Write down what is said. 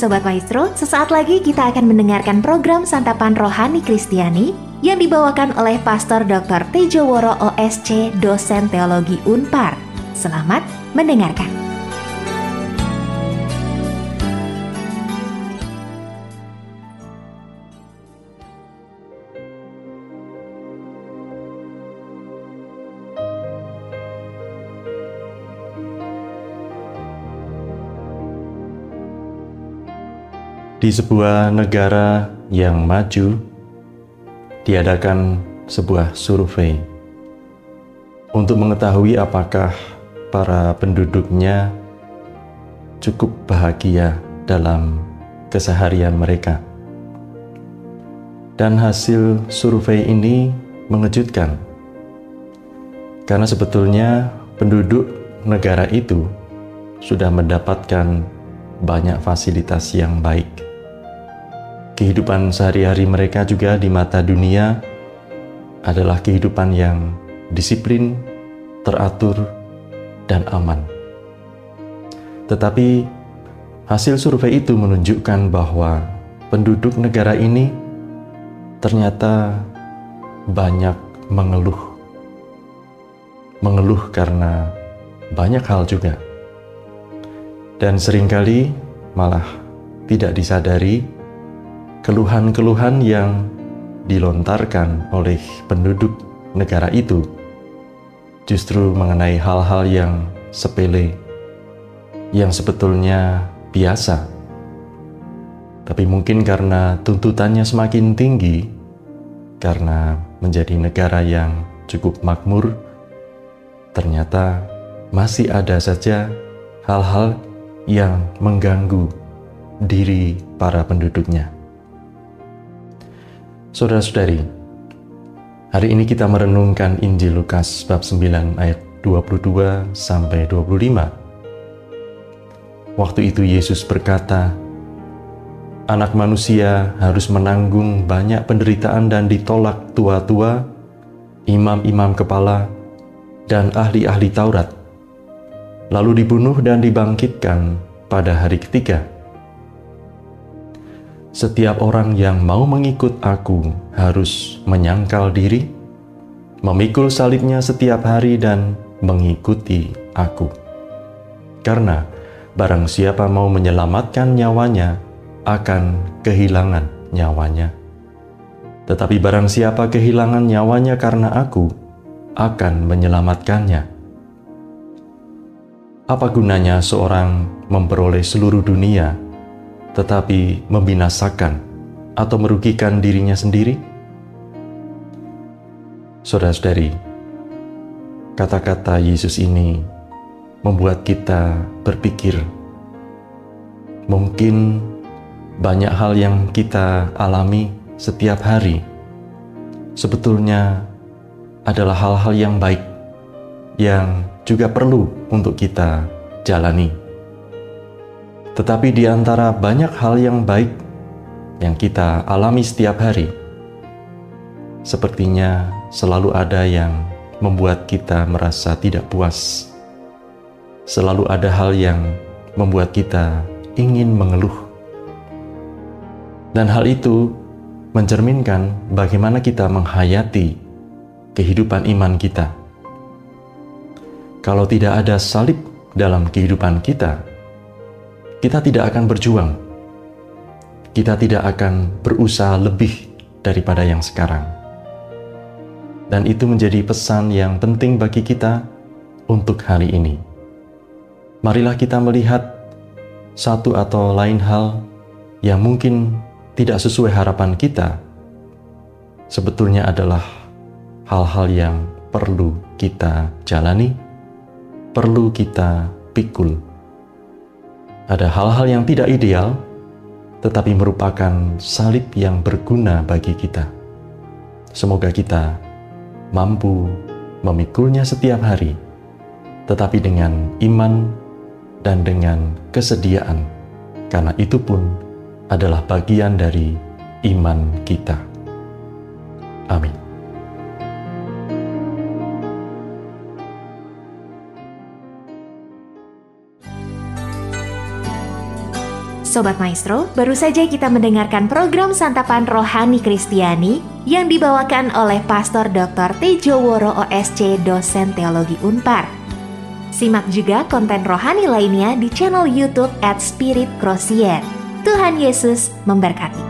Sobat Maestro, sesaat lagi kita akan mendengarkan program Santapan Rohani Kristiani yang dibawakan oleh Pastor Dr. Tejo Woro OSC, dosen teologi UNPAR. Selamat mendengarkan. Di sebuah negara yang maju, diadakan sebuah survei. Untuk mengetahui apakah para penduduknya cukup bahagia dalam keseharian mereka. Dan hasil survei ini mengejutkan, karena sebetulnya penduduk negara itu sudah mendapatkan banyak fasilitas yang baik kehidupan sehari-hari mereka juga di mata dunia adalah kehidupan yang disiplin, teratur, dan aman. Tetapi hasil survei itu menunjukkan bahwa penduduk negara ini ternyata banyak mengeluh. Mengeluh karena banyak hal juga. Dan sering kali malah tidak disadari keluhan-keluhan yang dilontarkan oleh penduduk negara itu justru mengenai hal-hal yang sepele, yang sebetulnya biasa. Tapi mungkin karena tuntutannya semakin tinggi, karena menjadi negara yang cukup makmur, ternyata masih ada saja hal-hal yang mengganggu diri para penduduknya. Saudara-saudari, hari ini kita merenungkan Injil Lukas bab 9 ayat 22 sampai 25. Waktu itu Yesus berkata, Anak manusia harus menanggung banyak penderitaan dan ditolak tua-tua, imam-imam kepala, dan ahli-ahli Taurat, lalu dibunuh dan dibangkitkan pada hari ketiga. Setiap orang yang mau mengikut aku harus menyangkal diri, memikul salibnya setiap hari dan mengikuti aku. Karena barang siapa mau menyelamatkan nyawanya akan kehilangan nyawanya. Tetapi barang siapa kehilangan nyawanya karena aku akan menyelamatkannya. Apa gunanya seorang memperoleh seluruh dunia tetapi membinasakan atau merugikan dirinya sendiri? Saudara-saudari, kata-kata Yesus ini membuat kita berpikir, mungkin banyak hal yang kita alami setiap hari sebetulnya adalah hal-hal yang baik yang juga perlu untuk kita jalani. Tetapi di antara banyak hal yang baik yang kita alami setiap hari, sepertinya selalu ada yang membuat kita merasa tidak puas. Selalu ada hal yang membuat kita ingin mengeluh. Dan hal itu mencerminkan bagaimana kita menghayati kehidupan iman kita. Kalau tidak ada salib dalam kehidupan kita, kita tidak akan berjuang. Kita tidak akan berusaha lebih daripada yang sekarang. Dan itu menjadi pesan yang penting bagi kita untuk hari ini. Marilah kita melihat satu atau lain hal yang mungkin tidak sesuai harapan kita, sebetulnya adalah hal-hal yang perlu kita jalani, perlu kita pikul ada hal-hal yang tidak ideal, tetapi merupakan salib yang berguna bagi kita. Semoga kita mampu memikulnya setiap hari, tetapi dengan iman dan dengan kesediaan, karena itu pun adalah bagian dari iman kita. Amin. Sobat Maestro, baru saja kita mendengarkan program Santapan Rohani Kristiani yang dibawakan oleh Pastor Dr. Tejo Woro OSC, dosen teologi Unpar. Simak juga konten rohani lainnya di channel YouTube at Spirit Crosier. Tuhan Yesus memberkati.